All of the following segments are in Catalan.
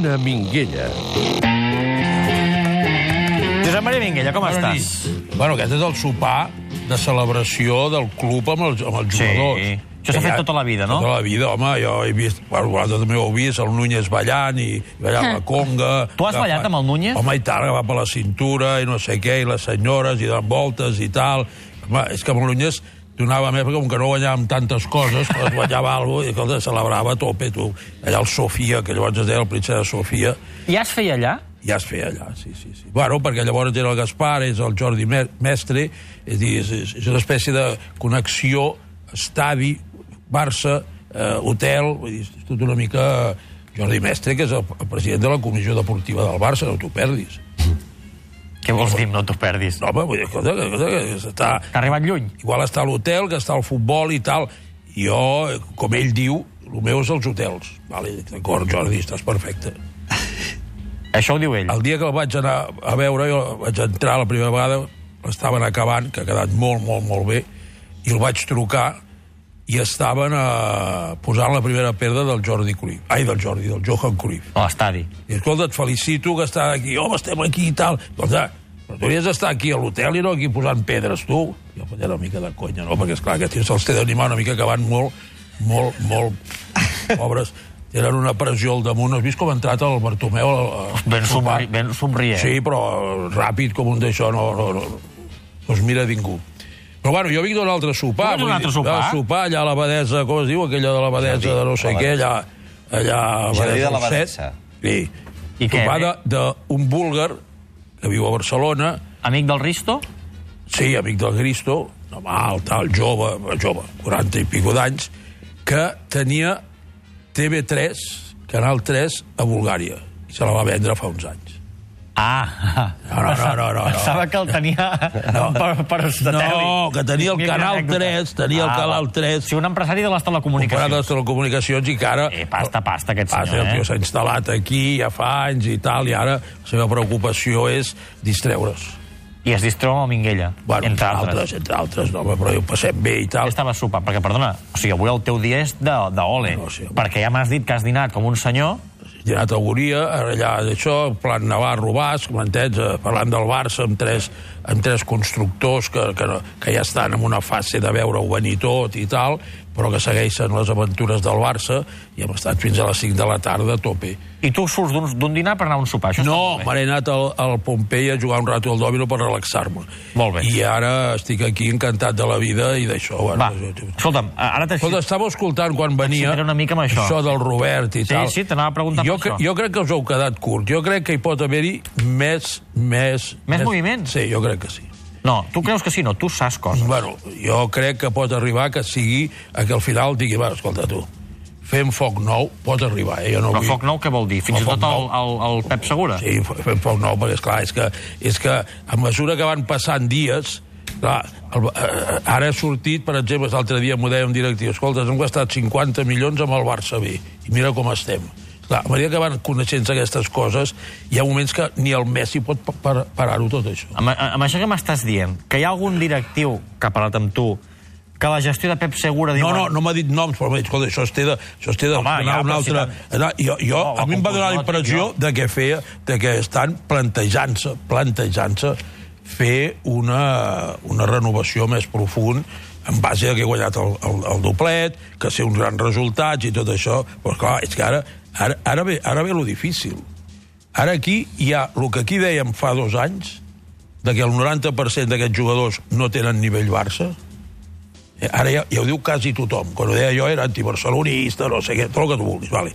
Una Minguella. Josep Maria Minguella, com Bona estàs? nit. Bueno, aquest és el sopar de celebració del club amb els, amb els Sí. jugadors. Això s'ha fet tota la vida, no? Tota la vida, home. Jo he vist... Bueno, vosaltres també ho heu vist, el Núñez ballant i, i ballant la conga. Tu has ballat amb el Núñez? Home, i tant, va per la cintura i no sé què, i les senyores, i donant voltes i tal. Home, és que amb el Núñez donava més, perquè com que no guanyàvem tantes coses, quan guanyava alguna cosa, i escolta, celebrava a tope, tu. Allà el Sofia, que llavors es deia el príncep de Sofia, Ja es feia allà? ja es feia allà, sí, sí, sí. Bueno, perquè llavors era el Gaspar, és el Jordi Me- Mestre, és, dir, és, és, una espècie de connexió estadi, Barça, eh, hotel, vull dir, és tot una mica... Jordi Mestre, que és el president de la comissió deportiva del Barça, no t'ho perdis. Què vols dir, no t'ho perdis? No, home, vull dir, escolta, que, escolta, que està, Que ha arribat lluny? igual està a l'hotel, que està al futbol i tal. Jo, com ell diu, el meu és els hotels. Vale, d'acord, Jordi, estàs perfecte. Això ho diu ell. El dia que el vaig anar a veure, jo vaig entrar la primera vegada, l'estaven acabant, que ha quedat molt, molt, molt bé, i el vaig trucar i estaven eh, posant la primera pedra del Jordi Cruyff. Ai, del Jordi, del Johan Cruyff. A l'estadi. I escolta, et felicito que estàs aquí. Home, estem aquí i tal. Escolta, però tu hauries d'estar aquí a l'hotel i no aquí posant pedres, tu. Jo fotia una mica de conya, no? Perquè, esclar, aquests tios se'ls té d'animar una mica que van molt, molt, molt pobres. Tenen una pressió al damunt. Has vist com ha entrat el Bartomeu? al Ben, somri, ben somrient. Sí, però ràpid com un d'això no, no, no, no es mira ningú. Però bueno, jo vinc d'un altre sopar. Vens d'un vull altre dir, sopar? de sopar allà a l'abadesa, com es diu, aquella de l'abadesa de no sé què, allà, allà a Jardí de. Set. Sí. I què? Sopar de- d'un búlgar que viu a Barcelona, Amic del Risto? sí, amic del Cristo, normal, tal, jove, jove, 40 i pico d'anys, que tenia TV3, Canal 3, a Bulgària. I se la va vendre fa uns anys. Ah, No, no, no, no, no. Pensava que el tenia no. per, per satèl·lit. No, que tenia el Canal anècdota. 3, tenia el Canal va. 3. Sí, un empresari de les telecomunicacions. les telecomunicacions i que ara... Eh, pasta, pasta, aquest Passa, senyor, el tio eh? s'ha instal·lat aquí ja fa anys i tal, i ara la seva preocupació és distreure's. I es distreu amb el Minguella, Bueno, entre altres. altres, entre altres, no, però ho passem bé i tal. estava sopant? Perquè, perdona, o sigui, avui el teu dia és de, de ole. No, sí, perquè ja m'has dit que has dinat com un senyor. He anat a Auguria, ara allà d'això, plan Navarro Basc, m'entens, eh, parlant del Barça amb tres, amb tres constructors que, que, que ja estan en una fase de veure-ho venir tot i tal, però que segueixen les aventures del Barça i hem estat fins a les 5 de la tarda a tope. I tu surts d'un- dinar per anar a un sopar. Això No, m'he anat al, al Pompei a jugar un rato al dòmino per relaxar-me. Molt bé. I ara estic aquí encantat de la vida i d'això. Bueno, Va, jo- escolta'm, ara t'he... Escolta, estava escoltant quan venia una mica amb això. això del Robert i Sí, tal. sí, t'anava a preguntar jo, per això. jo crec que us heu quedat curt. Jo crec que hi pot haver-hi més... Més, Més moviment? Sí, jo crec que sí. No, tu creus que sí, no, tu saps coses. Bueno, jo crec que pot arribar que sigui a que al final digui, va, escolta tu, fem foc nou, pot arribar, eh? Jo no Però vull... foc nou què vol dir? Fins i tot el, el, el Pep Segura? Sí, fem foc nou, perquè, esclar, és que, és que a mesura que van passant dies, clar, el, eh, ara ha sortit, per exemple, l'altre dia m'ho deia un directiu, escolta, hem gastat 50 milions amb el Barça B, i mira com estem. Clar, a mesura que van coneixent aquestes coses, hi ha moments que ni el Messi pot pa- par parar-ho tot això. Amb, amb això que m'estàs dient, que hi ha algun directiu que ha parlat amb tu que la gestió de Pep Segura diu... No, no, no m'ha dit noms, però m'ha dit, escolta, això es té de, això es té de Home, ja, a un però altre... si jo, jo, No, a mi em va donar la impressió jo. de que feia, de que estan plantejant-se, plantejant-se fer una, una renovació més profund en base a que he guanyat el, el, el doblet, que sé uns grans resultats i tot això, però clar, és que ara, ara, ara, ve, ara ve lo difícil. Ara aquí hi ha el que aquí dèiem fa dos anys, de que el 90% d'aquests jugadors no tenen nivell Barça, Eh, Ara ja, ja ho diu quasi tothom. Quan ho deia jo era antibarcelonista, no sé què, tot el que tu vulguis, vale.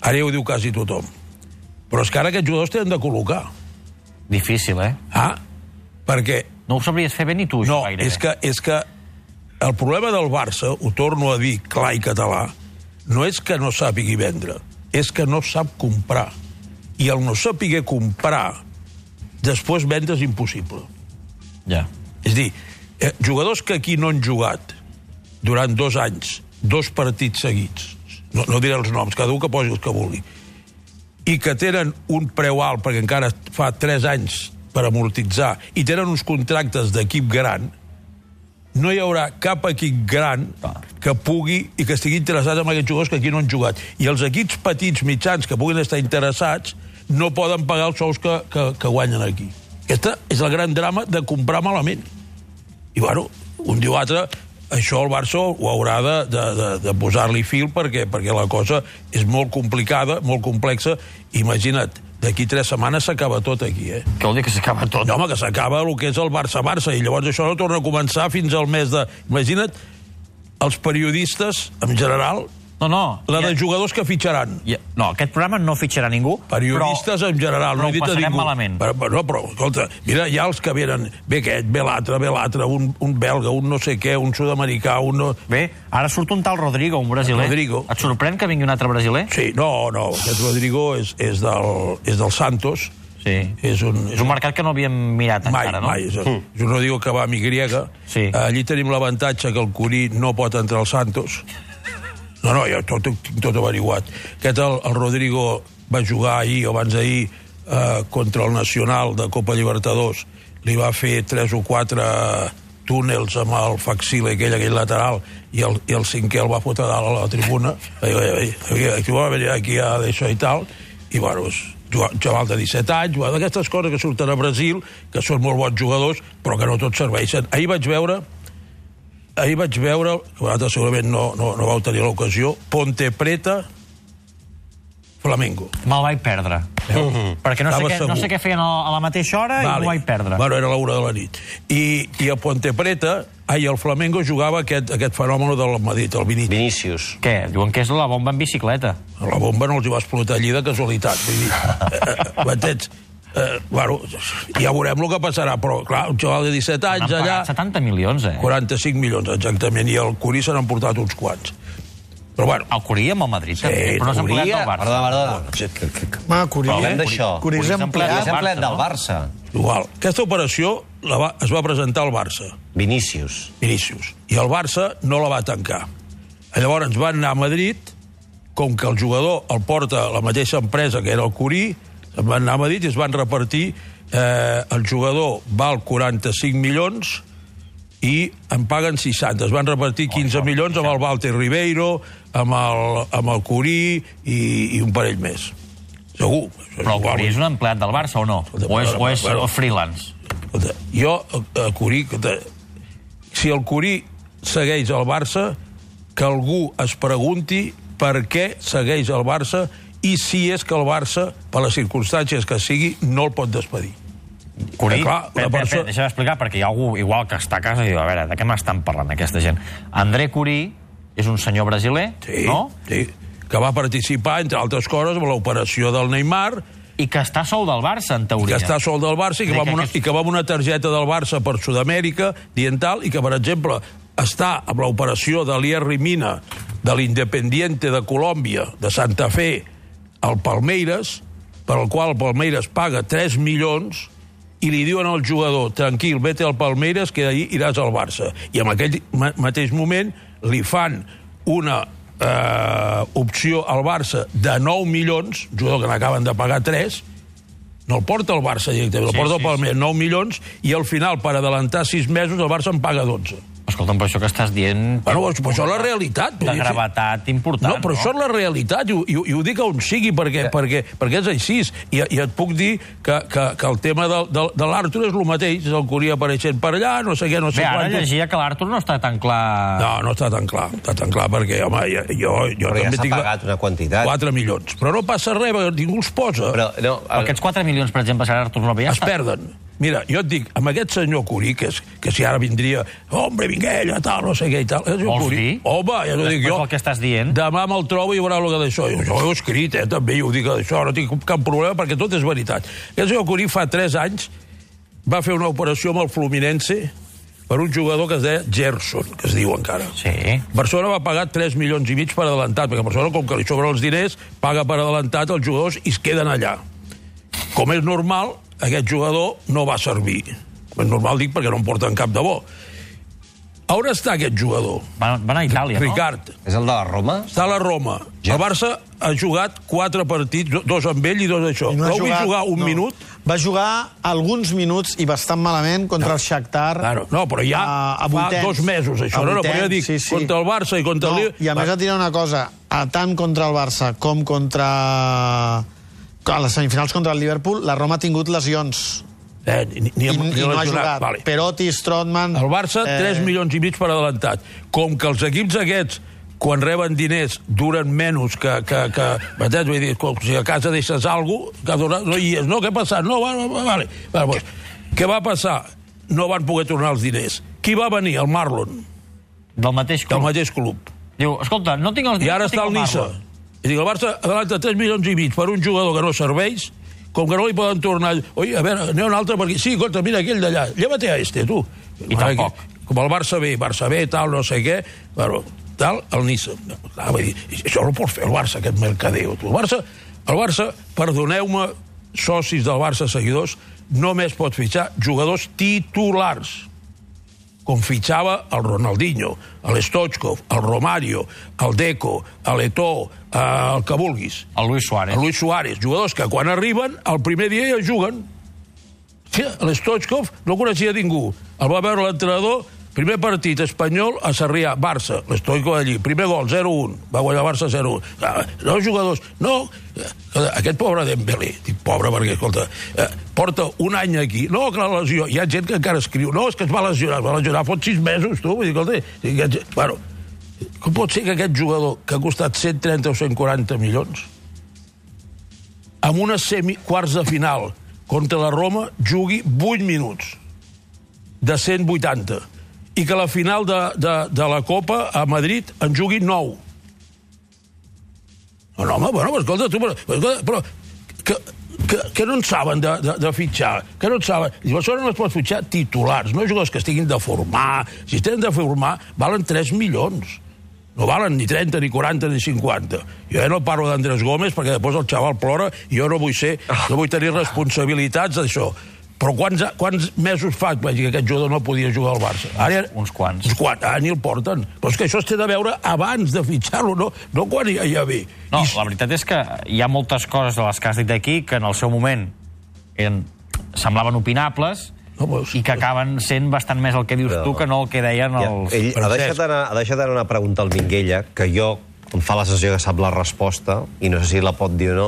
Ara ja ho diu quasi tothom. Però és que ara aquests jugadors tenen de col·locar. Difícil, eh? Ah, perquè... No ho sabries fer bé ni tu, No, gairebé. és que, és que el problema del Barça, ho torno a dir clar i català, no és que no sàpigui vendre, és que no sap comprar. I el no saber comprar, després vendre és impossible. Ja. És a dir, eh, jugadors que aquí no han jugat durant dos anys, dos partits seguits, no, no diré els noms, cada un que posi els que vulgui, i que tenen un preu alt perquè encara fa tres anys per amortitzar i tenen uns contractes d'equip gran, no hi haurà cap equip gran que pugui i que estigui interessat en aquests jugadors que aquí no han jugat. I els equips petits, mitjans, que puguin estar interessats, no poden pagar els sous que, que, que guanyen aquí. Aquesta és el gran drama de comprar malament. I, bueno, un dia o altre, això el Barça ho haurà de, de, de, de posar-li fil perquè, perquè la cosa és molt complicada, molt complexa. Imagina't, d'aquí tres setmanes s'acaba tot aquí, eh? Què vol dir que s'acaba tot? No, home, que s'acaba el que és el Barça-Barça, i llavors això no torna a començar fins al mes de... Imagina't, els periodistes, en general, No, no. la ja- de jugadors que fitxaran. ja- no, aquest programa no fitxarà ningú. Periodistes però, en general, però no he dit ho a passarem ningú. malament. Però, però, no, però, escolta, mira, hi ha els que venen, ve aquest, ve l'altre, ve l'altre, un, un belga, un no sé què, un sud-americà, un... No... Bé, ara surt un tal Rodrigo, un brasiler. Rodrigo. Et sorprèn que vingui un altre brasiler? Sí, no, no, aquest Rodrigo és, és, del, és del Santos, Sí. és un... És un mercat que no havíem mirat Mai, encara, no? mai. És, és un Rodrigo que va a mi griega. Sí. Allí tenim l'avantatge que el Curí no pot entrar al Santos. No, no, jo tot, tinc tot averiguat. Aquest, el, el Rodrigo, va jugar ahir o abans d'ahir eh, contra el Nacional de Copa Libertadors. Li va fer tres o quatre túnels amb el facsile aquell, aquell lateral i el, i el cinquè el va fotre dalt a la tribuna i, i, i, aquí va venir aquí a d'això i tal i bueno, és un xaval de 17 anys d'aquestes coses que surten a Brasil que són molt bons jugadors però que no tots serveixen ahir vaig veure ahir vaig veure, que vosaltres segurament no, no, no vau tenir l'ocasió, Ponte Preta, Flamengo. Me'l vaig perdre. Perquè no sé, què, no segur. sé què feien a la mateixa hora i m'ho vaig perdre. Bueno, era l'hora de la nit. I, i a Ponte Preta, ai, el Flamengo jugava aquest, aquest fenomen del Madrid, el Vinicius. Vinícius. Què? Diuen que és la bomba en bicicleta. La bomba no els hi va explotar allí de casualitat. Vull dir, eh, eh, m'entens? Eh, bueno, ja veurem el que passarà, però, clar, un xaval de 17 Han anys allà... pagat 70 milions, eh? 45 milions, exactament, i el Curí se n'han portat uns quants. Però, bueno, El Curí amb el Madrid, Sí, també, però no s'ha empleat del Barça. Perdona, perdona. Ma, Curí, Parlem d'això. Curí és Curí és empleat. Del no? Barça. igual. Aquesta operació la va, es va presentar al Barça. Vinícius. Vinícius. I el Barça no la va tancar. Llavors van anar a Madrid, com que el jugador el porta la mateixa empresa que era el Curí, se'n van anar a Madrid i es van repartir eh, el jugador val 45 milions i en paguen 60. Es van repartir 15 milions amb el Walter Ribeiro, amb el, amb el Curí i, i un parell més. Segur. Però el. Curí és un empleat del Barça o no? O és, o és Bueno. freelance? Escolta, jo, a Curí, escolta, si el Curí segueix el Barça, que algú es pregunti per què segueix el Barça i si és que el Barça, per les circumstàncies que sigui, no el pot despedir. Curí, Eh, clar, clar, una perso- deixa'm explicar, perquè hi ha algú igual que està a casa i diu, a veure, de què m'estan parlant aquesta gent? André Curí és un senyor brasiler, Sí, no? sí, que va participar, entre altres coses, en l'operació del Neymar, I que està sou del Barça, en que teoria. està sol del Barça i que, va que- amb una, que- i que va amb una targeta del Barça per Sud-amèrica, dient tal, i que, per exemple, està amb l'operació de l'Ierri Mina, de l'Independiente de Colòmbia, de Santa Fe, al Palmeiras, per al qual el Palmeiras paga 3 milions, i li diuen al jugador, tranquil, vete al Palmeiras, que d'ahir iràs al Barça. I en aquell ma mateix moment li fan una eh, opció al Barça de 9 milions, jugador que n'acaben de pagar 3, no el porta el Barça directament, Sí, el porta sí, el Palmeiras, 9 milions, i al final, per adelantar 6 mesos, el Barça en paga 12. Escolta'm, però això que estàs dient... Bueno, però això és la realitat. De gravetat important, No, però això és la realitat, i, ho- i, ho- i ho dic on sigui, perquè, perquè, perquè és així. I, I et puc dir que, que, que el tema del, del, de l'Artur és el mateix, és el Curia apareixent per allà, no sé què, no sé Bé, ara quantos. llegia que l'Artur no està tan clar... No, no està tan clar, està tan clar, perquè, home, jo, jo, jo Però ja també s'ha tinc... pagat una quantitat. 4 milions. Però no passa res, perquè ningú els posa. Però, no, el, Aquests 4 milions, per exemple, serà Artur Nova, ja es perden. Mira, jo et dic, amb aquest senyor Curí, que, és, que si ara vindria, hombre, vinga ella, tal, no sé què i tal. Vols Curí, dir? Home, ja t'ho dic jo. que estàs dient. Demà me'l trobo i veurà el que d'això. Jo, jo ho he escrit, eh, també, i ho dic d'això, no tinc cap problema, perquè tot és veritat. Aquest senyor Curí fa 3 anys va fer una operació amb el Fluminense per un jugador que es deia Gerson, que es diu encara. Sí. Barcelona va pagar 3 milions i mig per adelantat, perquè Barcelona, com que li sobren els diners, paga per adelantat els jugadors i es queden allà. Com és normal, aquest jugador no va servir. És normal, dic, perquè no en porten cap de bo. A on està aquest jugador? Van, van a Itàlia, Ricard. és el de la Roma? Està a la Roma. El Barça ha jugat quatre partits, do- dos amb ell i dos d'això. I no ha L'heu vist jugar un no. minut? Va jugar alguns minuts i bastant malament contra el Shakhtar. Claro, no, però ja a, a fa vuitens. dos mesos, això. A No, no, però ja dic, sí, sí. contra el Barça i contra no, el... I a més et diré una cosa, a tant contra el Barça com contra... A les semifinals contra el Liverpool, la Roma ha tingut lesions. Eh, ni, ni, I, ni i no ha jugat. Vale. Perotti, Strootman... El Barça, eh... 3 milions i mig per adelantat. Com que els equips aquests quan reben diners duren menys que... que, que? Vull dir, com si a casa deixes alguna cosa, que dura, no hi és. No, què ha passat? No, va, va, vale. vale pues, què va passar? No van poder tornar els diners. Qui va venir? El Marlon, Del mateix del club. mateix club. Diu, escolta, no tinc els I diners, ara no tinc està el Nissa. Marlon. I dic, el Barça adelanta 3 milions i mig per un jugador que no serveix, com que no li poden tornar... Oi, a veure, n'hi ha un altre per aquí. Sí, escolta, mira aquell d'allà. Llévate a este, tu. I tampoc. Com el Barça B, Barça B, tal, no sé què, bueno, tal, el Nissa. No, clar, vull dir, això no pot fer el Barça, aquest mercadeo. Tu. El Barça, el Barça perdoneu-me, socis del Barça, seguidors, només pot fitxar jugadors titulars com fitxava el Ronaldinho, l'Stochkov, el Romario, el Deco, l'Eto, eh, el que vulguis. El Luis Suárez. El Luis Suárez, jugadors que quan arriben, el primer dia ja juguen. L'Stochkov no coneixia ningú. El va veure l'entrenador, primer partit espanyol a Sarrià, Barça, l'Stoico allí, primer gol, 0-1, va guanyar Barça 0-1. Ah, No jugadors, no, aquest pobre Dembélé, dic pobre perquè, escolta, eh, porta un any aquí, no, que la lesió, hi ha gent que encara escriu, no, és que es va lesionar, es va lesionar fot sis mesos, tu, vull dir, escolta, bueno, com pot ser que aquest jugador, que ha costat 130 o 140 milions, amb una semi quarts de final contra la Roma jugui 8 minuts de 180 i que la final de, de, de la Copa a Madrid en jugui 9 no, no, home, bueno, escolta, tu, però, però, però que, que, que no en saben de, de, de fitxar, que no en saben. I això no es pot fitxar titulars, no jugadors que estiguin de formar. Si es tenen de formar, valen 3 milions. No valen ni 30, ni 40, ni 50. Jo ja no parlo d'Andrés Gómez perquè després el xaval plora i jo no vull ser, no vull tenir responsabilitats d'això. Però quants, quants mesos fa que vaig dir que aquest jugador no podia jugar al Barça? Ara, Uns quants. Uns quants, ara ni el porten. Però és que això es té de veure abans de fitxar-lo, no, no quan ja, ja ve. No, I, la veritat és que hi ha moltes coses de les que has dit aquí que en el seu moment eren, semblaven opinables No, però- i que acaben sent bastant més el que dius Però- tu que no el que deien Ja, els... ell ha deixat, anar, ha deixat anar una pregunta al Minguella, que jo em fa la sensació que sap la resposta, i no sé si la pot dir o no,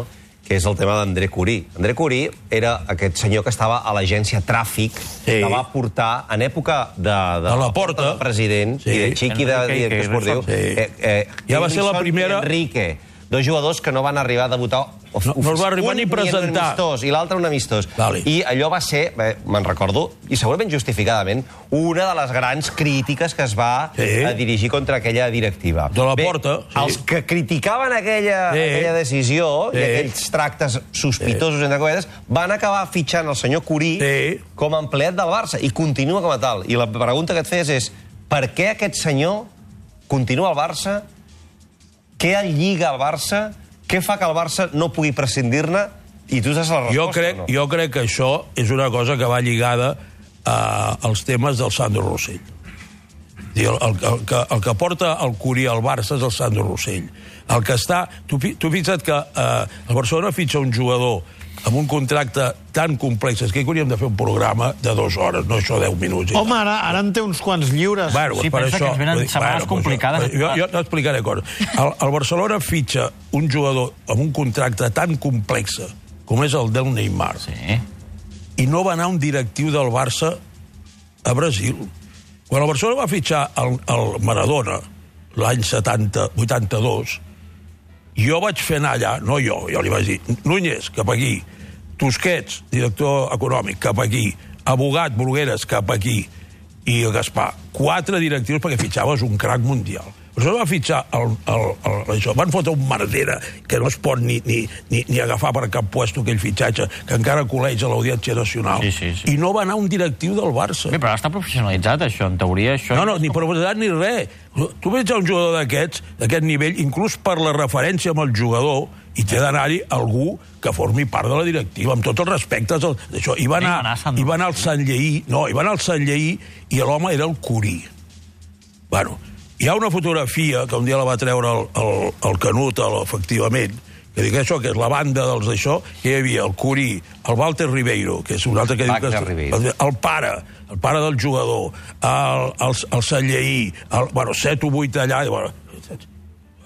que és el tema d'André Curí. André Curí era aquest senyor que estava a l'agència Tràfic, Sí. que va portar, en època de, de, De Laporta. de president, Sí. i de Chiqui de Enrique director i esportiu, Sí. eh, eh, Ja va ser la i primera- Enrique, dos jugadors que no van arribar a debutar No- no es va arribar ni presentar. Un amistós i l'altre un amistós. Vale. I allò va ser, bé, me'n recordo, i segurament justificadament, una de les grans crítiques que es va Sí. a dirigir contra aquella directiva. De la Bé, Porta, sí. Els que criticaven aquella, Sí. aquella decisió Sí. i aquells tractes sospitosos, entre cometes, van acabar fitxant el senyor Curí Sí. com a empleat del Barça i continua com a tal. I la pregunta que et fes és per què aquest senyor continua al Barça què el lliga al Barça? Què fa que el Barça no pugui prescindir-ne? I tu saps la resposta, jo, crec, no? jo crec que això és una cosa que va lligada a, als temes del Sandro Rossell. El, el, el, que, el que porta el Curí al Barça és el Sandro Rossell. El que està... Tu, tu fixa't que eh, el Barcelona fitxa un jugador amb un contracte tan complex és que hauríem de fer un programa de dues hores, no això deu minuts. i Home, ara, ara en té uns quants lliures. Bueno, Sí, per pensa això, que ens venen dir, setmanes doncs complicades. això. Jo, jo t'explicaré coses. El, el Barcelona fitxa un jugador amb un contracte tan complex com és el del Neymar Sí. i no va anar un directiu del Barça a Brasil. Quan el Barcelona va fitxar el, el Maradona l'any 70, 82, jo vaig fer anar allà, no jo, jo li vaig dir, Núñez, cap aquí, Tusquets, director econòmic, cap aquí, Abogat, Brugueres, cap aquí, i Gaspar. Quatre directius perquè fitxaves un crac mundial. Però va fitxar el, el, el, això. Van fotre un merdera que no es pot ni, ni, ni, ni agafar per cap puesto aquell fitxatge, que encara col·legia l'Audiència Nacional. Sí, sí, sí. I no va anar un directiu del Barça. Bé, però està professionalitzat, això. En teoria, això... No, no, ni propietat ni res. Tu veig un jugador d'aquests, d'aquest nivell, inclús per la referència amb el jugador, i té d'anar-hi algú que formi part de la directiva, amb tots els respectes d'això. I va anar, a i va anar al Sant Lleí, no, i va anar al Sant Lleí, i l'home era el Curí. Bueno, Hi ha una fotografia que un dia la va treure el, el, el Canut, el, efectivament, que dic això, que és la banda dels d'això, que hi havia el Curí, el Walter Ribeiro, que és un altre que diu Wagner que... Ribeiro. El pare, el pare del jugador, el, el, el Salleí, el, bueno, 7 o 8 allà, bueno,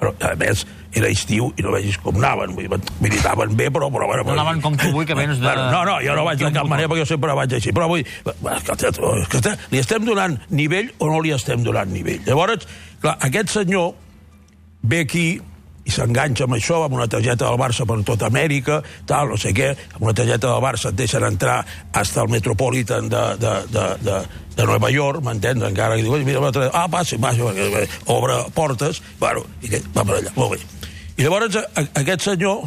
però, a més, era estiu i no vegis com anaven. Vull dir, militaven bé, però... però, però No anaven com tu vull, que vens de- Bueno, no, no, jo no vaig de cap manera perquè jo sempre vaig així. Però vull dir, li estem donant nivell o no li estem donant nivell? Llavors, clar, aquest senyor ve aquí i s'enganxa amb això, amb una targeta del Barça per tota Amèrica, tal, no sé què, amb una targeta del Barça et deixen entrar hasta el Metropolitan de, de, de, de, de Nova York, m'entens? Encara que diu, "Oi, mira, ah, passi, passi, obre portes, bueno, i que va per allà, molt bé. I llavors a, a, aquest senyor,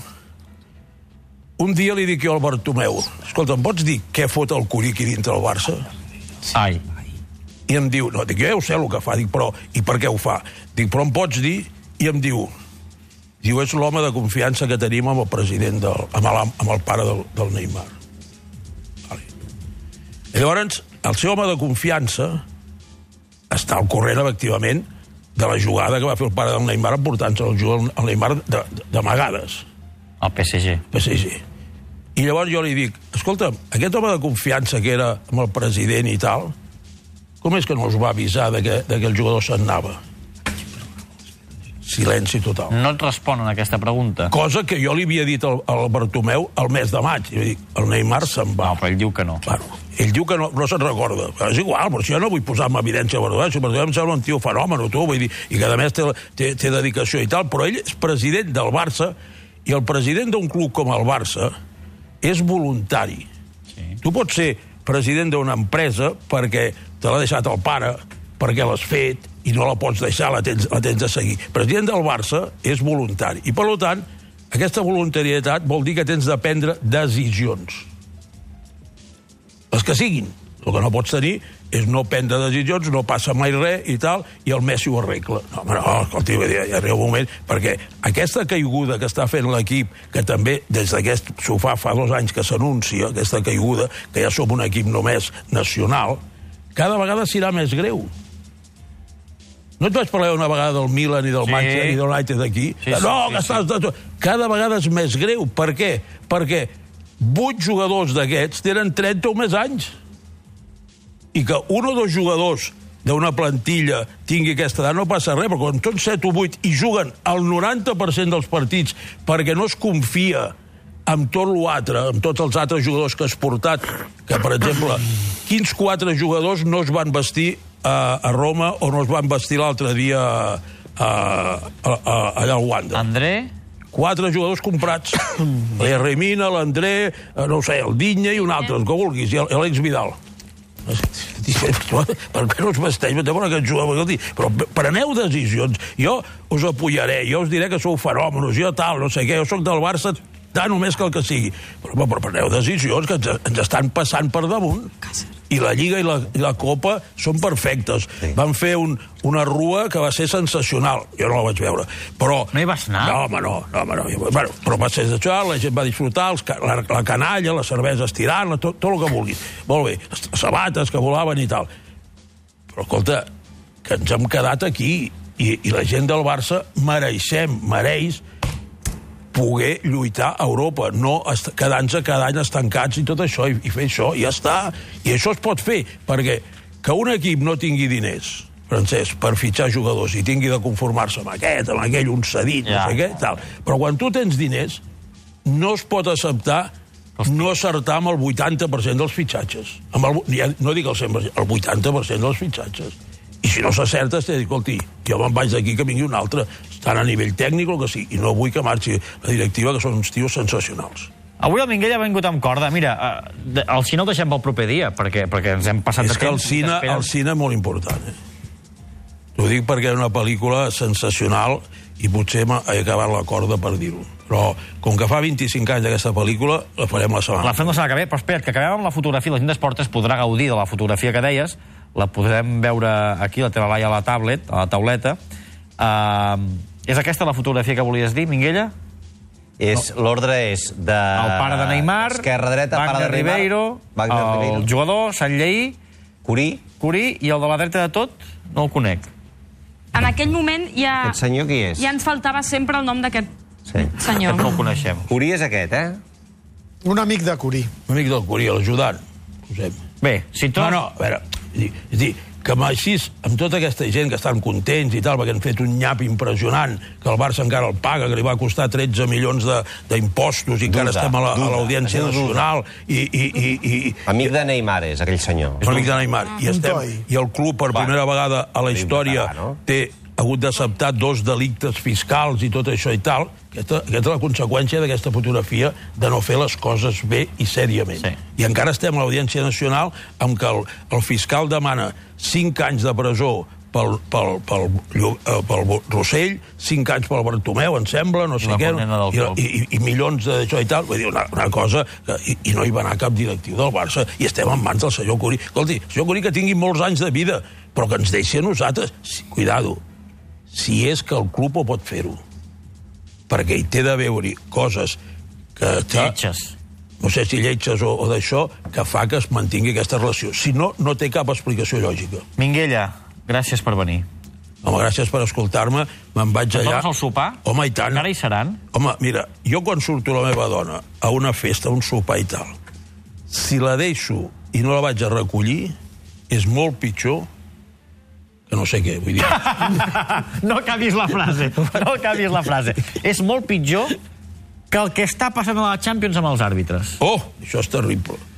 un dia li dic jo al Bartomeu, escolta, em pots dir què fot el Curí aquí dintre el Barça? Ai. i em diu, no, dic, jo ja ho sé el que fa, dic, però, i per què ho fa? Dic, però em pots dir? I em diu, diu, és l'home de confiança que tenim amb el president, del, amb, el, amb el pare del, del Neymar. Vale. I llavors, el seu home de confiança està al corrent, efectivament, de la jugada que va fer el pare del Neymar emportant-se el, jugador- el Neymar de- de- d'amagades. El PSG. PSG. I llavors jo li dic, escolta, aquest home de confiança que era amb el president i tal, com és que no us va avisar de que, de que el jugador se'n anava? Silenci total. No et responen a aquesta pregunta. Cosa que jo li havia dit al, al Bartomeu el mes de maig. I dic, el Neymar se'n va. No, però ell diu que no. Bueno, ell diu que no, no se'n recorda. Però és igual, però si jo no vull posar en evidència Bartomeu, si Bartomeu em sembla un tio fenòmeno, tu, vull dir, i que a més té, té, té dedicació i tal, però ell és president del Barça i el president d'un club com el Barça és voluntari. Sí. Tu pots ser president d'una empresa perquè te l'ha deixat el pare, perquè l'has fet i no la pots deixar, la tens, la tens de seguir. President del Barça és voluntari. I, per tant, aquesta voluntarietat vol dir que tens de prendre decisions. Les que siguin. El que no pots tenir és no prendre decisions, no passa mai res i tal, i el Messi ho arregla. No, home, no, escolti, dir, ja arriba un moment, perquè aquesta caiguda que està fent l'equip, que també des d'aquest sofà fa dos anys que s'anuncia, aquesta caiguda, que ja som un equip només nacional, cada vegada serà més greu. No et vaig parlar una vegada del Milan i del Sí. Manchester i del United aquí? Sí, sí, no, sí, que sí. estàs... tot. Cada vegada és més greu. Per què? Perquè vuit jugadors d'aquests tenen 30 o més anys. I que un o dos jugadors d'una plantilla tingui aquesta edat no passa res, però quan tots 7 o 8 i juguen el 90% dels partits perquè no es confia amb tot l'altre, amb tots els altres jugadors que has portat, que, per exemple, quins quatre jugadors no es van vestir a, a Roma o no es van vestir l'altre dia a, a, a, allà al Wanda? André, quatre jugadors comprats. La Remina, l'André, eh, no ho sé, el Dinya i un altre, el que vulguis, i l'Alex Vidal. Per què no us vesteix? Que però preneu decisions. Jo us apoyaré, jo us diré que sou fenòmenos, jo tal, no sé què, jo sóc del Barça tant o més que el que sigui. Però, però preneu decisions que ens, ens estan passant per damunt. I la Lliga i la, i la Copa són perfectes. Sí. Van fer un, una rua que va ser sensacional. Jo no la vaig veure. Però... No hi vas anar? No, home, no. no, home, no. Bueno, però va ser sensacional, la gent va disfrutar, els, la, la canalla, la cervesa estirant, tot, tot el que vulguis. Molt bé, les sabates que volaven i tal. Però, escolta, que ens hem quedat aquí i, i la gent del Barça mereixem, mereix poder lluitar a Europa, no quedant-se cada any estancats i tot això, i, i fer això, i ja està. I això es pot fer, perquè que un equip no tingui diners, Francesc, per fitxar jugadors i tingui de conformar-se amb aquest, amb aquell, un cedit, Ja. no sé què, tal. Però quan tu tens diners, no es pot acceptar no acertar amb el 80% dels fitxatges. Amb el, ja, no dic el 100%, el 80% dels fitxatges. I si no s'acerta, t'he dit, escolti, jo me'n vaig d'aquí que vingui un altre, tant a nivell tècnic o el que sigui, i no vull que marxi la directiva, que són uns tios sensacionals. avui el Minguell ha vingut amb corda. Mira, eh, el cine el deixem pel proper dia, perquè, perquè ens hem passat És de que el temps. cine, el cine és molt important, eh? T'ho dic perquè és una pel·lícula sensacional i potser m'ha- he acabat la corda per dir-ho. Però com que fa 25 anys aquesta pel·lícula, la farem la setmana. La fem la setmana que ve, però espera't, que acabem amb la fotografia. La gent d'Esportes podrà gaudir de la fotografia que deies. La podrem veure aquí, la teva laia a la tablet, a la tauleta. Uh, és aquesta la fotografia que volies dir, Minguella? És, L'ordre és de... El pare de Neymar, Esquerra, dreta, pare Wagner de Neymar, Ribeiro, Wagner el Ribeiro, jugador, Sant Lleí, Curí, Curí, i el de la dreta de tot, no el conec. En aquell moment ja... Aquest senyor qui és? Ja ens faltava sempre el nom d'aquest Sí. senyor. Aquest no el coneixem. Curí és aquest, eh? Un amic de Curí. Un amic del Curí, l'ajudant. Posem. Bé, si tot... No, no, a veure, és dir, és dir que amb així, amb tota aquesta gent que estan contents i tal, perquè han fet un nyap impressionant, que el Barça encara el paga, que li va costar 13 milions de- d'impostos i encara Duda, estem a la- l'Audiència duda. Nacional i, i, i, i, Amic de Neymar és, aquell senyor. un amic de Neymar. I, Un estem. I el club, per Va. primera vegada a la història, té hagut d'acceptar dos delictes fiscals i tot això i tal. Aquesta, aquesta és la conseqüència d'aquesta fotografia de no fer les coses bé i sèriament. Sí. I encara estem a l'Audiència Nacional amb que el, el fiscal demana 5 anys de presó pel, pel, pel, eh, pel Rossell, 5 anys pel Bartomeu, em sembla, no sé la què, i, i, i, i milions d'això i tal. Vull dir, una, una cosa... Que, i, I no hi va anar cap directiu del Barça i estem en mans del senyor Curí. Escolti, senyor Curí que tingui molts anys de vida, però que ens deixi a nosaltres... Sí, cuidado, si és que el club ho pot fer-ho, perquè hi té de veure coses que... que Lletges. no sé si lletges o, o d'això, que fa que es mantingui aquesta relació. Si no, no té cap explicació lògica. Minguella, gràcies per venir. Home, gràcies per escoltar-me. Me'n vaig Et allà... al sopar? Home, i tant. Encara hi seran? Home, mira, jo quan surto la meva dona a una festa, a un sopar i tal, si la deixo i no la vaig a recollir, és molt pitjor que no sé què, vull dir. No acabis la frase. No acabis la frase. És molt pitjor que el que està passant a la Champions amb els àrbitres. Oh, això és terrible.